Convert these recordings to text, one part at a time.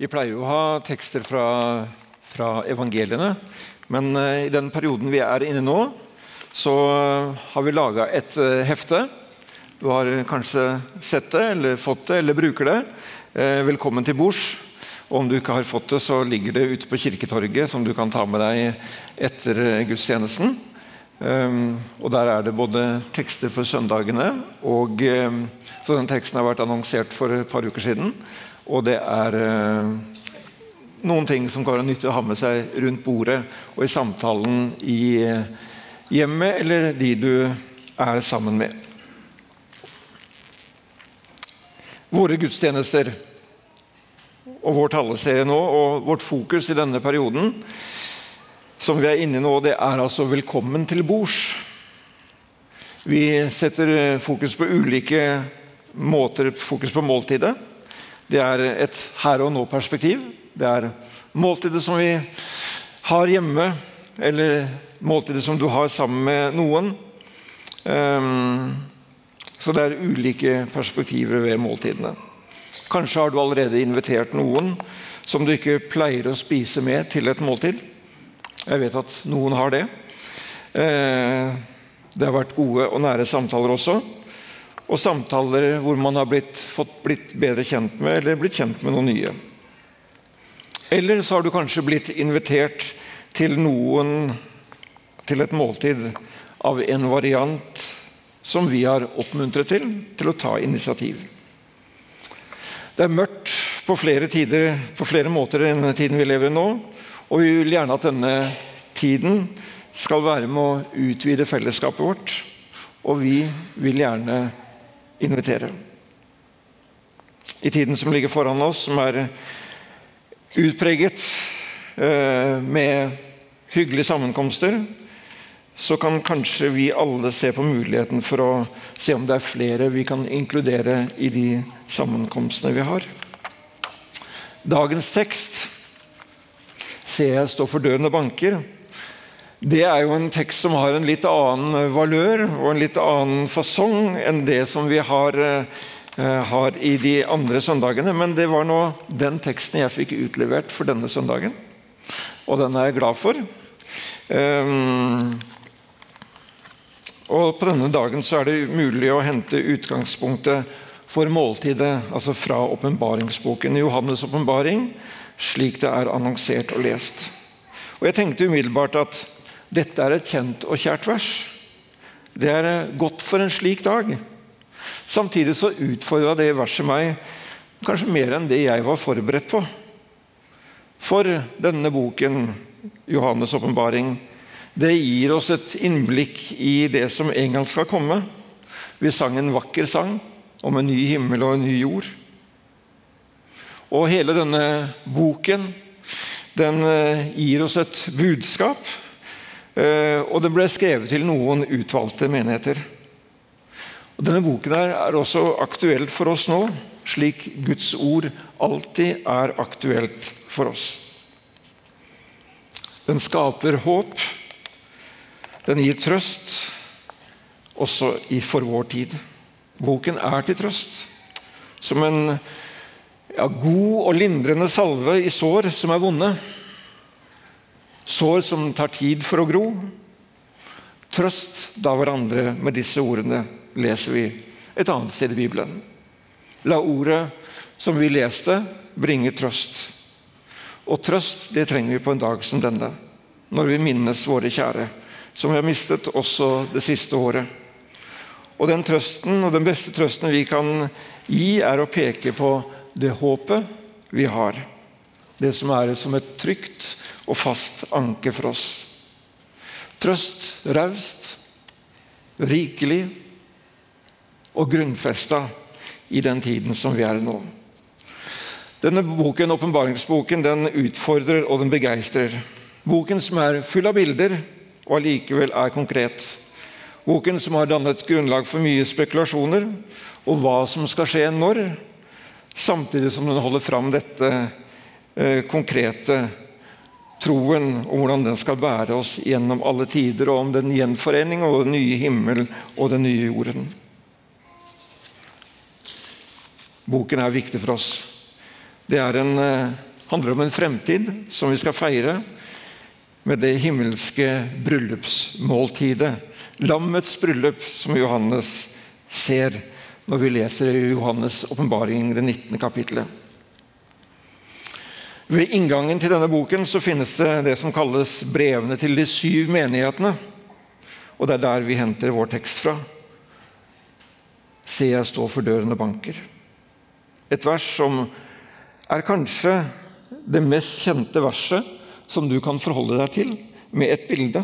Vi pleier jo å ha tekster fra, fra evangeliene, men eh, i den perioden vi er inne nå, så har vi laga et eh, hefte. Du har kanskje sett det, eller fått det, eller bruker det. Eh, velkommen til bords. Og om du ikke har fått det, så ligger det ute på Kirketorget, som du kan ta med deg etter gudstjenesten. Um, og Der er det både tekster for søndagene og Så den teksten har vært annonsert for et par uker siden. Og det er uh, noen ting som kan være nyttig å ha med seg rundt bordet og i samtalen i uh, hjemmet eller de du er sammen med. Våre gudstjenester og vår taleserie nå og vårt fokus i denne perioden som vi er inne i nå, det er altså 'velkommen til bords'. Vi setter fokus på ulike måter fokus på måltidet. Det er et her og nå-perspektiv. Det er måltidet som vi har hjemme, eller måltidet som du har sammen med noen. Um, så det er ulike perspektiver ved måltidene. Kanskje har du allerede invitert noen som du ikke pleier å spise med, til et måltid. Jeg vet at noen har det. Eh, det har vært gode og nære samtaler også. Og samtaler hvor man har blitt, fått blitt bedre kjent med, eller blitt kjent med noen nye. Eller så har du kanskje blitt invitert til noen til et måltid av en variant som vi har oppmuntret til, til å ta initiativ. Det er mørkt på flere tider, på flere måter enn tiden vi lever i nå. Og vi vil gjerne at denne tiden skal være med å utvide fellesskapet vårt. Og vi vil gjerne invitere. I tiden som ligger foran oss, som er utpreget eh, med hyggelige sammenkomster, så kan kanskje vi alle se på muligheten for å se om det er flere vi kan inkludere i de sammenkomstene vi har. Dagens tekst ser jeg står for døren og banker. Det er jo en tekst som har en litt annen valør og en litt annen fasong enn det som vi har, uh, har i de andre søndagene. Men det var nå den teksten jeg fikk utlevert for denne søndagen. Og den er jeg glad for. Um, og På denne dagen så er det mulig å hente utgangspunktet for måltidet, altså fra åpenbaringsboken. Johannes' åpenbaring slik det er annonsert og lest. Og Jeg tenkte umiddelbart at dette er et kjent og kjært vers. Det er eh, godt for en slik dag. Samtidig så utfordra det verset meg kanskje mer enn det jeg var forberedt på. For denne boken, Johannes' åpenbaring, det gir oss et innblikk i det som en gang skal komme. Vi sang en vakker sang om en ny himmel og en ny jord. Og hele denne boken den eh, gir oss et budskap. Eh, og den ble skrevet til noen utvalgte menigheter. Og denne boken er også aktuell for oss nå, slik Guds ord alltid er aktuelt for oss. Den skaper håp. Den gir trøst, også for vår tid. Boken er til trøst. Som en ja, god og lindrende salve i sår som er vonde. Sår som tar tid for å gro. Trøst da hverandre med disse ordene, leser vi et annet sted i Bibelen. La ordet som vi leste, bringe trøst. Og trøst det trenger vi på en dag som denne, når vi minnes våre kjære, som vi har mistet også det siste året. Og den trøsten, og den beste trøsten vi kan gi, er å peke på det håpet vi har. Det som er som et trygt og fast anker for oss. Trøst raust, rikelig og grunnfesta i den tiden som vi er nå. Denne boken, åpenbaringsboken den utfordrer og den begeistrer. Boken som er full av bilder og allikevel er konkret. Boken som har dannet grunnlag for mye spekulasjoner og hva som skal skje når, samtidig som den holder fram dette eh, konkrete troen og hvordan den skal bære oss gjennom alle tider, og om den gjenforening og den nye himmel og den nye jorden. Boken er viktig for oss. Det en eh, handler om en fremtid som vi skal feire med det himmelske bryllupsmåltidet. Lammets bryllup, som Johannes ser når vi leser Johannes' åpenbaring, det 19. kapittelet. Ved inngangen til denne boken så finnes det det som kalles brevene til de syv menighetene. Og det er der vi henter vår tekst fra. Se, jeg står for døren og banker. Et vers som er kanskje det mest kjente verset som du kan forholde deg til med et bilde.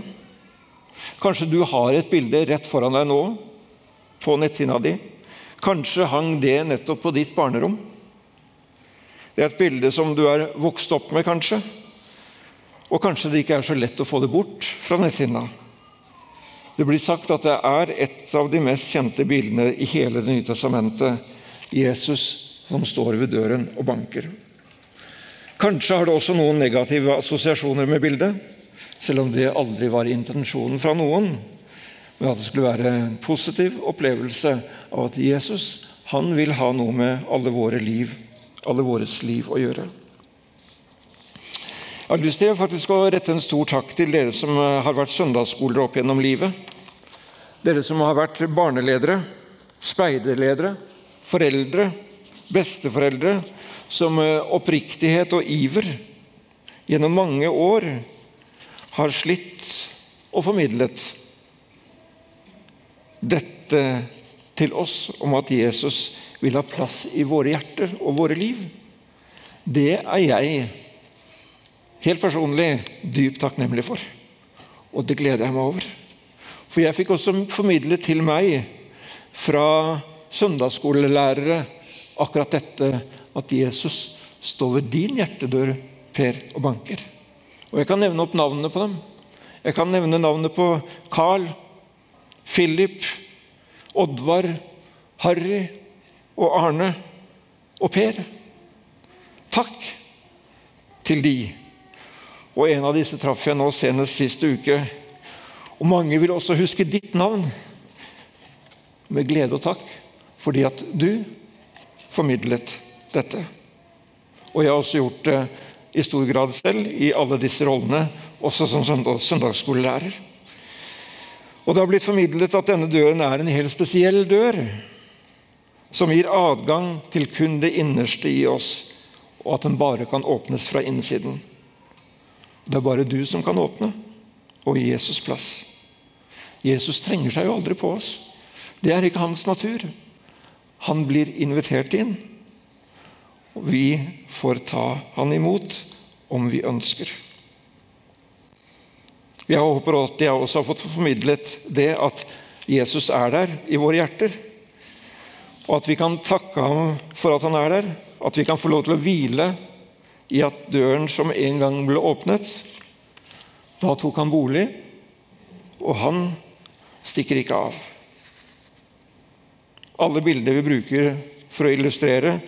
Kanskje du har et bilde rett foran deg nå på netthinna di. Kanskje hang det nettopp på ditt barnerom. Det er et bilde som du er vokst opp med, kanskje. Og kanskje det ikke er så lett å få det bort fra netthinna. Det blir sagt at det er et av de mest kjente bildene i hele Det nye testamentet. Jesus som står ved døren og banker. Kanskje har det også noen negative assosiasjoner med bildet, selv om det aldri var intensjonen fra noen. Men at det skulle være en positiv opplevelse av at Jesus han vil ha noe med alle våre liv, alle våres liv å gjøre. Jeg har lyst til faktisk å rette en stor takk til dere som har vært søndagsskoler opp gjennom livet. Dere som har vært barneledere, speiderledere, foreldre, besteforeldre som oppriktighet og iver gjennom mange år har slitt og formidlet dette til oss om at Jesus vil ha plass i våre hjerter og våre liv. Det er jeg helt personlig dypt takknemlig for, og det gleder jeg meg over. For jeg fikk også formidlet til meg fra søndagsskolelærere akkurat dette at Jesus står ved din hjertedør, Per, og banker. Og Jeg kan nevne opp navnene på dem. Jeg kan nevne navnet på Carl, Philip, Oddvar, Harry og Arne og Per. Takk til de. Og en av disse traff jeg nå senest sist uke. Og mange vil også huske ditt navn med glede og takk, fordi at du formidlet dette. Og jeg har også gjort det i stor grad selv i alle disse rollene, også som søndagsskolelærer. Og Det har blitt formidlet at denne døren er en helt spesiell dør, som gir adgang til kun det innerste i oss, og at den bare kan åpnes fra innsiden. Det er bare du som kan åpne, og gi Jesus plass. Jesus trenger seg jo aldri på oss. Det er ikke hans natur. Han blir invitert inn. Og vi får ta han imot om vi ønsker. Jeg håper at jeg også har fått formidlet det at Jesus er der i våre hjerter. Og at vi kan takke ham for at han er der. At vi kan få lov til å hvile i at døren som en gang ble åpnet, da tok han bolig, og han stikker ikke av. Alle bilder vi bruker for å illustrere,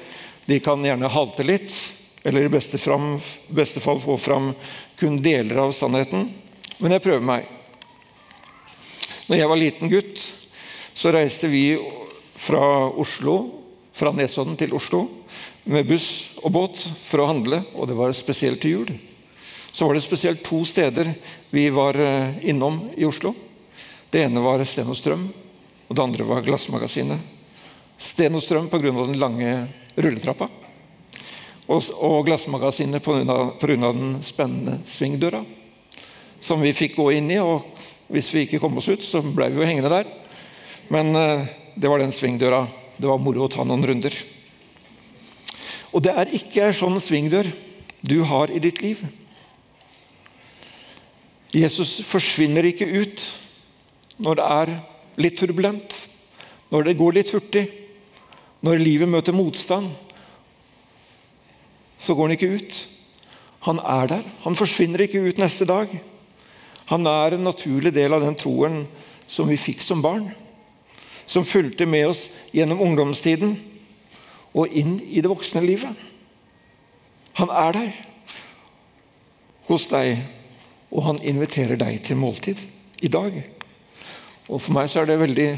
de kan gjerne halte litt, eller i beste, fram, beste fall få fram kun deler av sannheten. Men jeg prøver meg. Når jeg var liten gutt, så reiste vi fra Oslo, fra Nesodden til Oslo med buss og båt for å handle, og det var spesielt til jul. Så var det spesielt to steder vi var eh, innom i Oslo. Det ene var Sten og Strøm, og det andre var Glassmagasinet. Sten og strøm pga. den lange rulletrappa. Og, og glassmagasinet pga. den spennende svingdøra som vi fikk gå inn i. og Hvis vi ikke kom oss ut, så ble vi jo hengende der. Men eh, det var den svingdøra. Det var moro å ta noen runder. Og det er ikke en sånn svingdør du har i ditt liv. Jesus forsvinner ikke ut når det er litt turbulent, når det går litt hurtig, når livet møter motstand, så går han ikke ut. Han er der. Han forsvinner ikke ut neste dag. Han er en naturlig del av den troen som vi fikk som barn. Som fulgte med oss gjennom ungdomstiden og inn i det voksne livet. Han er der hos deg, og han inviterer deg til måltid i dag. Og For meg så er det veldig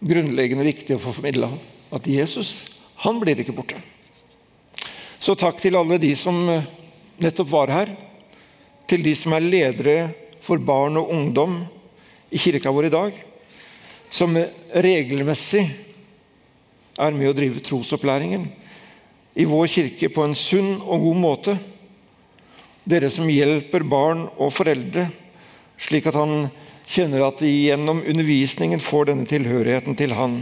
grunnleggende viktig å få formidla at Jesus han blir ikke borte. Så takk til alle de som eh, nettopp var her. Til de som er ledere for barn og ungdom i kirka vår i dag. Som regelmessig er med å drive trosopplæringen i vår kirke på en sunn og god måte. Dere som hjelper barn og foreldre, slik at han kjenner at de gjennom undervisningen får denne tilhørigheten til Han.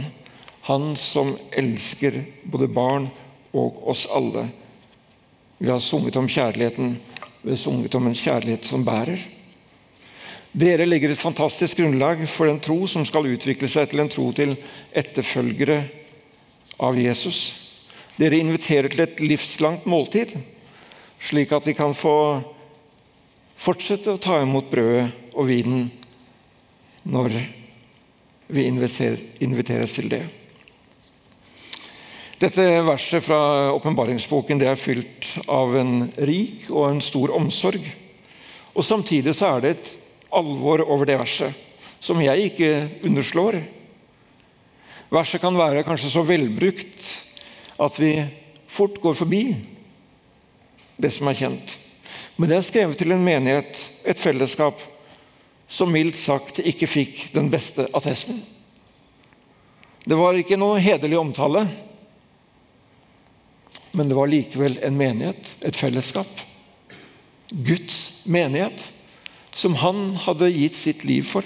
Han som elsker både barn og oss alle. Vi har sunget om kjærligheten. Vi har sunget om en kjærlighet som bærer. Dere legger et fantastisk grunnlag for den tro som skal utvikle seg til en tro til etterfølgere av Jesus. Dere inviterer til et livslangt måltid, slik at de kan få fortsette å ta imot brødet og vinen når vi inviteres til det. Dette verset fra åpenbaringsboken er fylt av en rik og en stor omsorg. Og Samtidig så er det et alvor over det verset som jeg ikke underslår. Verset kan være kanskje så velbrukt at vi fort går forbi det som er kjent. Men det er skrevet til en menighet, et fellesskap, som mildt sagt ikke fikk den beste attesten. Det var ikke noe hederlig omtale, men det var likevel en menighet, et fellesskap. Guds menighet, som han hadde gitt sitt liv for.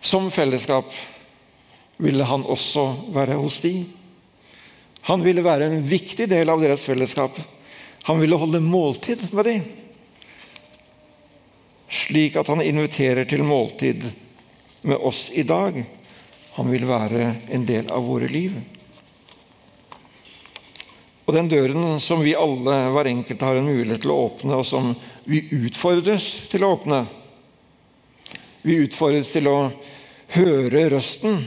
Som fellesskap ville han også være hos de. Han ville være en viktig del av deres fellesskap. Han ville holde måltid med de, Slik at han inviterer til måltid med oss i dag. Han vil være en del av våre liv. Og den døren som vi alle, hver enkelt, har en mulighet til å åpne, og som vi utfordres til å åpne Vi utfordres til å høre røsten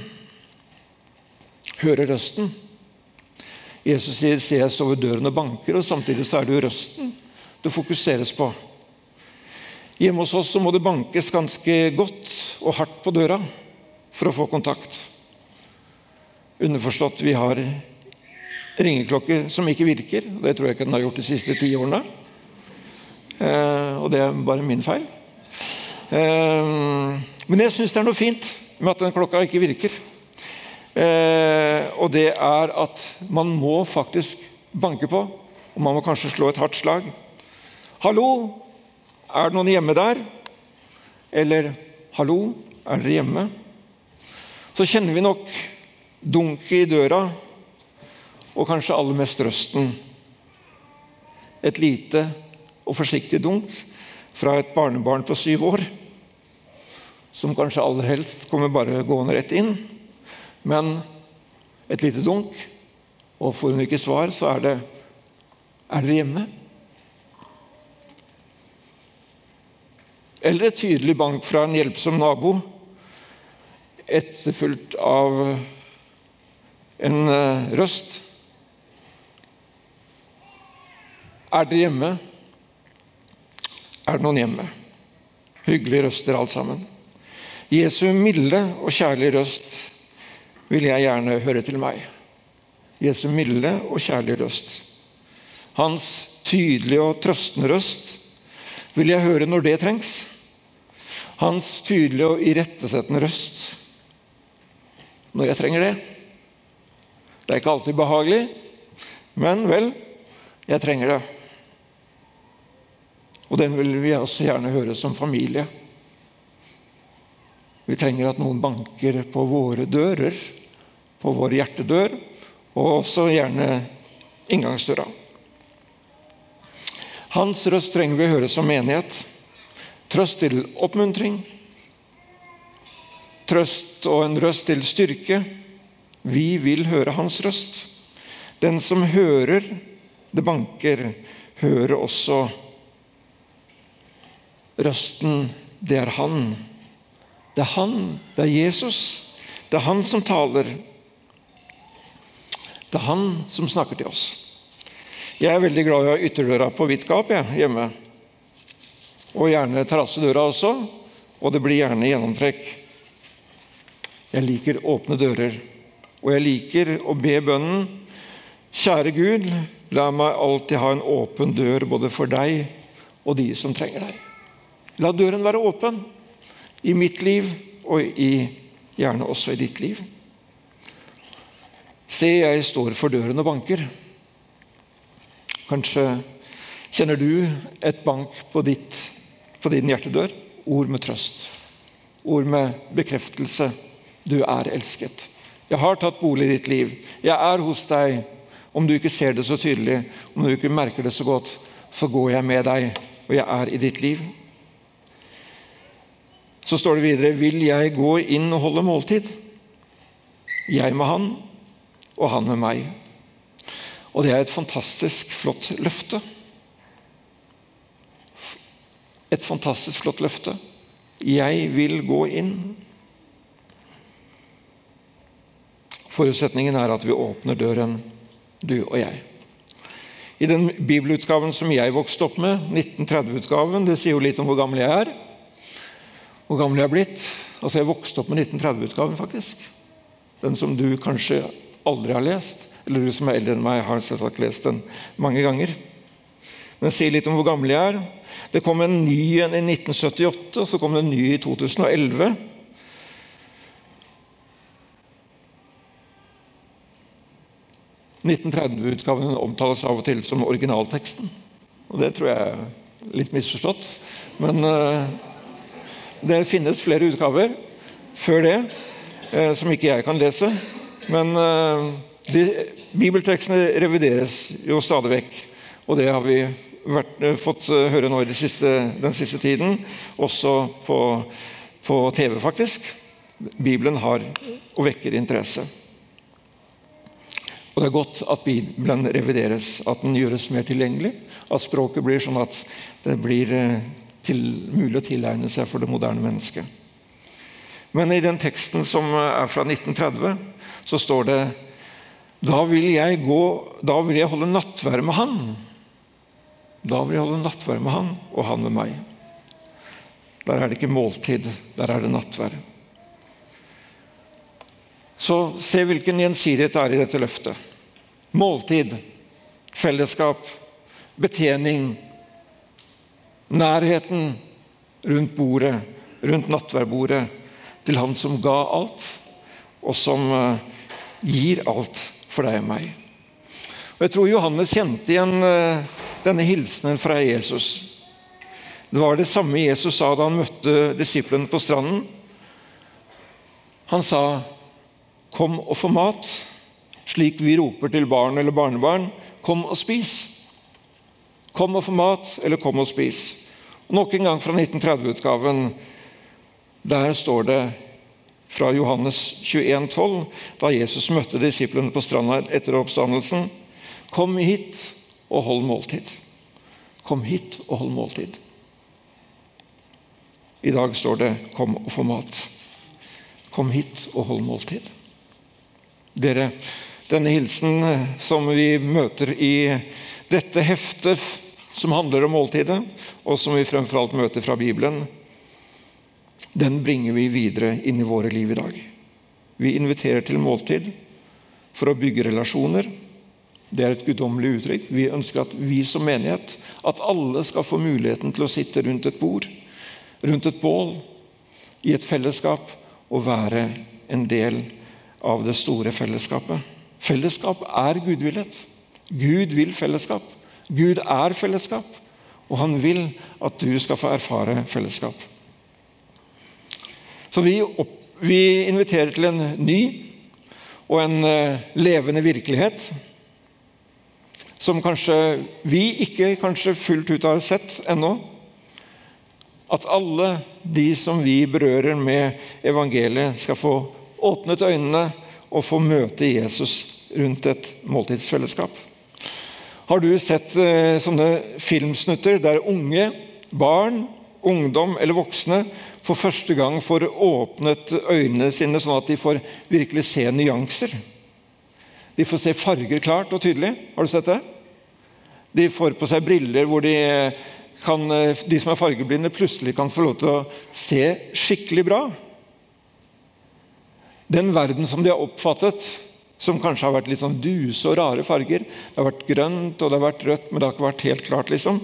høre røsten. Jesus sier 'Se, jeg står ved døren og banker', og samtidig så er det jo røsten det fokuseres på. Hjemme hos oss så må det bankes ganske godt og hardt på døra for å få kontakt. Underforstått vi har ringeklokke som ikke virker. Det tror jeg ikke den har gjort de siste ti årene. Eh, og det er bare min feil. Eh, men jeg syns det er noe fint med at den klokka ikke virker. Eh, og det er at man må faktisk banke på, og man må kanskje slå et hardt slag. 'Hallo, er det noen hjemme der?' Eller 'Hallo, er dere hjemme?' Så kjenner vi nok dunket i døra, og kanskje aller mest røsten. Et lite og forsiktig dunk fra et barnebarn på syv år, som kanskje aller helst kommer bare gående rett inn. Men et lite dunk, og får hun ikke svar, så er det Er dere hjemme? Eller et tydelig bank fra en hjelpsom nabo, etterfulgt av en eh, røst. Er dere hjemme? Er det noen hjemme? Hyggelige røster, alt sammen. Jesu milde og kjærlige røst vil jeg gjerne høre til meg. Jesu milde og kjærlige røst. Hans tydelige og trøstende røst vil jeg høre når det trengs. Hans tydelige og irettesettende røst når jeg trenger det. Det er ikke alltid behagelig, men vel, jeg trenger det. Og den vil vi også gjerne høre som familie. Vi trenger at noen banker på våre dører, på vår hjertedør, og også gjerne inngangsdøra. Hans røst trenger vi å høre som menighet. Trøst til oppmuntring. Trøst og en røst til styrke. Vi vil høre hans røst. Den som hører det banker, hører også røsten. Det er han. Det er han, det er Jesus. Det er han som taler. Det er han som snakker til oss. Jeg er veldig glad i å ha ytterdøra på vidt gap hjemme. Og gjerne terrassedøra også. Og det blir gjerne gjennomtrekk. Jeg liker åpne dører. Og jeg liker å be bønnen Kjære Gud, la meg alltid ha en åpen dør både for deg og de som trenger deg. La døren være åpen i mitt liv og i, gjerne også i ditt liv. Se, jeg står for døren og banker. Kanskje kjenner du et bank på, ditt, på din hjertedør. Ord med trøst. Ord med bekreftelse. Du er elsket. Jeg har tatt bolig i ditt liv. Jeg er hos deg. Om du ikke ser det så tydelig, om du ikke merker det så godt, så går jeg med deg, og jeg er i ditt liv. Så står det videre Vil jeg gå inn og holde måltid? Jeg med han, og han med meg. Og det er et fantastisk flott løfte. Et fantastisk flott løfte. Jeg vil gå inn. Forutsetningen er at vi åpner døren, du og jeg. I den bibelutgaven som jeg vokste opp med, 1930-utgaven, det sier jo litt om hvor gammel jeg er. Hvor gammel jeg er blitt. Altså, jeg vokste opp med 1930-utgaven, faktisk. Den som du kanskje aldri har lest. Eller du som er eldre enn meg, har selvsagt lest den mange ganger. Men si litt om hvor gammel jeg er. Det kom en ny en i 1978, og så kom det en ny i 2011. «1930-utgaven omtales av og til som originalteksten. Og Det tror jeg er litt misforstått. Men uh, det finnes flere utgaver før det uh, som ikke jeg kan lese. Men uh, de, bibeltekstene revideres jo stadig vekk. Og det har vi vært, fått høre nå de siste, den siste tiden, også på, på TV, faktisk. Bibelen har og vekker interesse. Og Det er godt at Bibelen revideres, at den gjøres mer tilgjengelig. At språket blir sånn at det blir eh, til, mulig å tilegne seg for det moderne mennesket. Men i den teksten som er fra 1930, så står det da vil jeg, gå, da vil jeg holde nattvær med han. Da vil jeg holde nattvær med han, og han med meg. Der er det ikke måltid, der er det nattvær. Så se hvilken gjensidighet det er i dette løftet. Måltid, fellesskap, betjening, nærheten rundt bordet, rundt nattverdbordet, til Han som ga alt, og som uh, gir alt for deg og meg. Og Jeg tror Johannes kjente igjen uh, denne hilsenen fra Jesus. Det var det samme Jesus sa da han møtte disiplene på stranden. Han sa 'Kom og få mat', slik vi roper til barn eller barnebarn. Kom og spis. Kom og få mat, eller kom og spis. Og nok en gang fra 1930-utgaven. Der står det fra Johannes 21, 12, da Jesus møtte disiplene på stranda etter oppstandelsen. Kom hit og hold måltid. Kom hit og hold måltid. I dag står det 'kom og få mat'. Kom hit og hold måltid dere denne hilsen eh, som vi møter i dette heftet som handler om måltidet, og som vi fremfor alt møter fra Bibelen, den bringer vi videre inn i våre liv i dag. Vi inviterer til måltid for å bygge relasjoner. Det er et guddommelig uttrykk. Vi ønsker at vi som menighet, at alle skal få muligheten til å sitte rundt et bord, rundt et bål, i et fellesskap og være en del av det store fellesskapet. Fellesskap er gudvillet. Gud vil fellesskap. Gud er fellesskap, og han vil at du skal få erfare fellesskap. Så vi, opp, vi inviterer til en ny og en uh, levende virkelighet som kanskje vi ikke kanskje fullt ut har sett ennå. At alle de som vi berører med evangeliet, skal få åpnet øynene og få møte Jesus rundt et måltidsfellesskap. Har du sett eh, sånne filmsnutter der unge, barn, ungdom eller voksne for første gang får åpnet øynene sine sånn at de får virkelig se nyanser? De får se farger klart og tydelig. Har du sett det? De får på seg briller hvor de, kan, eh, de som er fargeblinde, plutselig kan få lov til å se skikkelig bra. Den verden som de har oppfattet som kanskje har vært litt sånn duse og rare farger. Det har vært grønt og det har vært rødt, men det har ikke vært helt klart. liksom.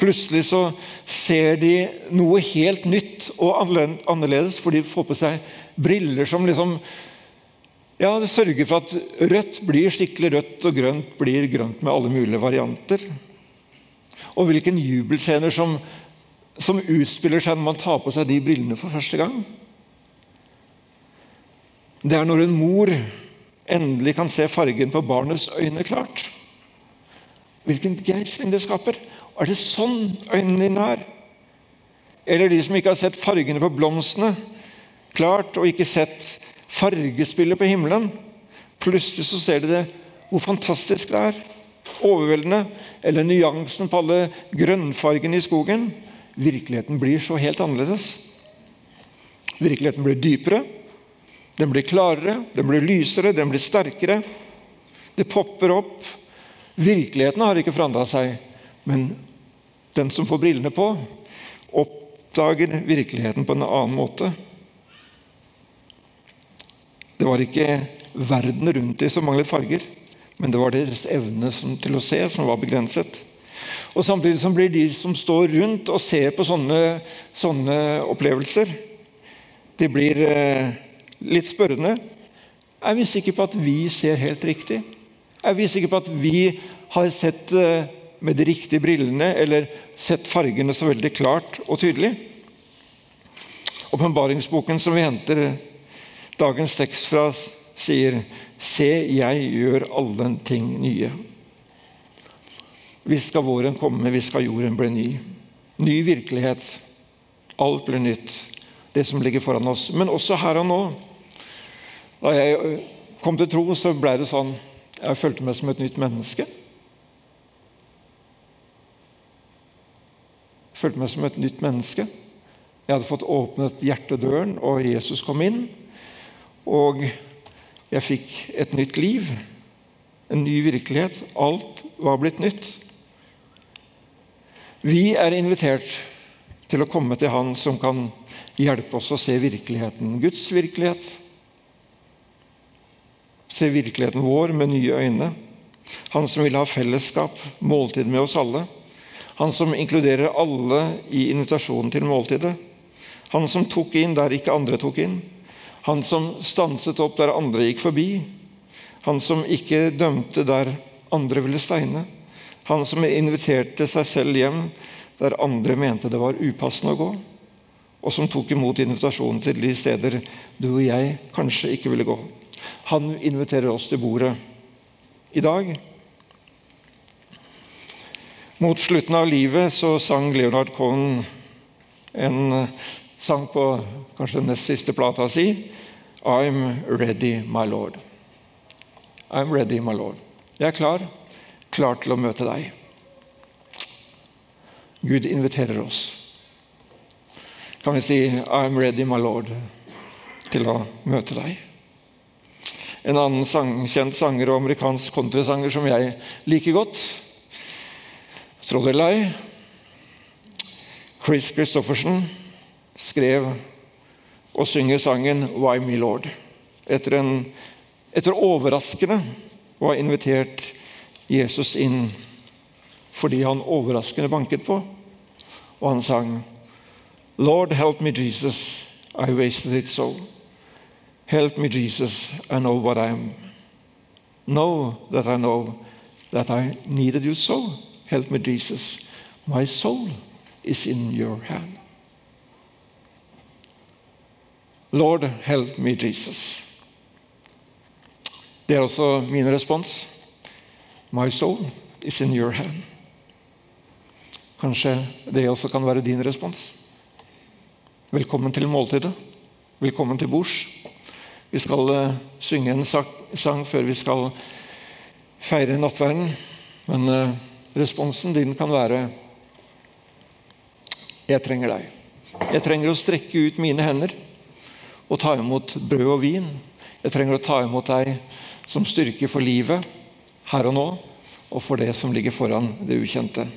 Plutselig så ser de noe helt nytt og annerledes, for de får på seg briller som liksom ja, det sørger for at rødt blir skikkelig rødt, og grønt blir grønt med alle mulige varianter. Og hvilken jubelscener som, som utspiller seg når man tar på seg de brillene for første gang. Det er når en mor endelig kan se fargen på barnets øyne klart. Hvilken begeistring det skaper. Er det sånn øynene dine er? Eller de som ikke har sett fargene på blomstene klart, og ikke sett fargespillet på himmelen. Plutselig så ser de det, hvor fantastisk det er. Overveldende. Eller nyansen på alle grønnfargene i skogen. Virkeligheten blir så helt annerledes. Virkeligheten blir dypere, den blir klarere, den blir lysere, den blir sterkere. Det popper opp. Virkeligheten har ikke forandra seg, men den som får brillene på, oppdager virkeligheten på en annen måte. Det var ikke verden rundt dem som manglet farger, men det var deres evne til å se som var begrenset. Og Samtidig som blir de som står rundt og ser på sånne, sånne opplevelser, de blir eh, litt spørrende. Er vi sikre på at vi ser helt riktig? Er vi sikre på at vi har sett eh, med de riktige brillene eller sett fargene så veldig klart og tydelig? Åpenbaringsboken som vi henter dagens tekst fra, sier Se, jeg gjør alle ting nye. Vi skal våren komme, vi skal jorden bli ny. Ny virkelighet. Alt blir nytt, det som ligger foran oss. Men også her og nå. Da jeg kom til tro, så ble det sånn Jeg følte meg som et nytt menneske. Jeg følte meg som et nytt menneske. Jeg hadde fått åpnet hjertedøren, og Jesus kom inn. Og jeg fikk et nytt liv, en ny virkelighet. Alt var blitt nytt. Vi er invitert til å komme til Han som kan hjelpe oss å se virkeligheten. Guds virkelighet. Se virkeligheten vår med nye øyne. Han som vil ha fellesskap, måltid med oss alle. Han som inkluderer alle i invitasjonen til måltidet. Han som tok inn der ikke andre tok inn. Han som stanset opp der andre gikk forbi. Han som ikke dømte der andre ville steine. Han som inviterte seg selv hjem der andre mente det var upassende å gå. Og som tok imot invitasjonen til de steder du og jeg kanskje ikke ville gå. Han inviterer oss til bordet i dag. Mot slutten av livet så sang Leonard Cohen en sang på kanskje den nest siste plata si I'm ready, my Lord. I'm ready, my Lord. Jeg er klar, klar til å møte deg. Gud inviterer oss. Kan vi si 'I'm ready, my Lord', til å møte deg? En annen sang, kjent sanger og amerikansk countrysanger som jeg liker godt, tro det eller ei, Chris Christoffersen, skrev og synger sangen 'Why Me Lord'. Etter, en, etter overraskende å ha invitert Jesus inn fordi han overraskende banket på. Og han sang 'Lord, help me, Jesus, I wasted it so'. Help me, Jesus, I know what I am. Know that I know that I needed you so. Help me, Jesus. My soul is in your hand. Lord, help me, Jesus. Det er også min respons. My soul is in your hand. Kanskje det også kan være din respons. Velkommen til måltidet. Velkommen til bords. Vi skal uh, synge en sang før vi skal feire nattverden. Men uh, responsen din kan være Jeg trenger deg. Jeg trenger å strekke ut mine hender og ta imot brød og vin. Jeg trenger å ta imot deg som styrke for livet her og nå, og for det som ligger foran det ukjente.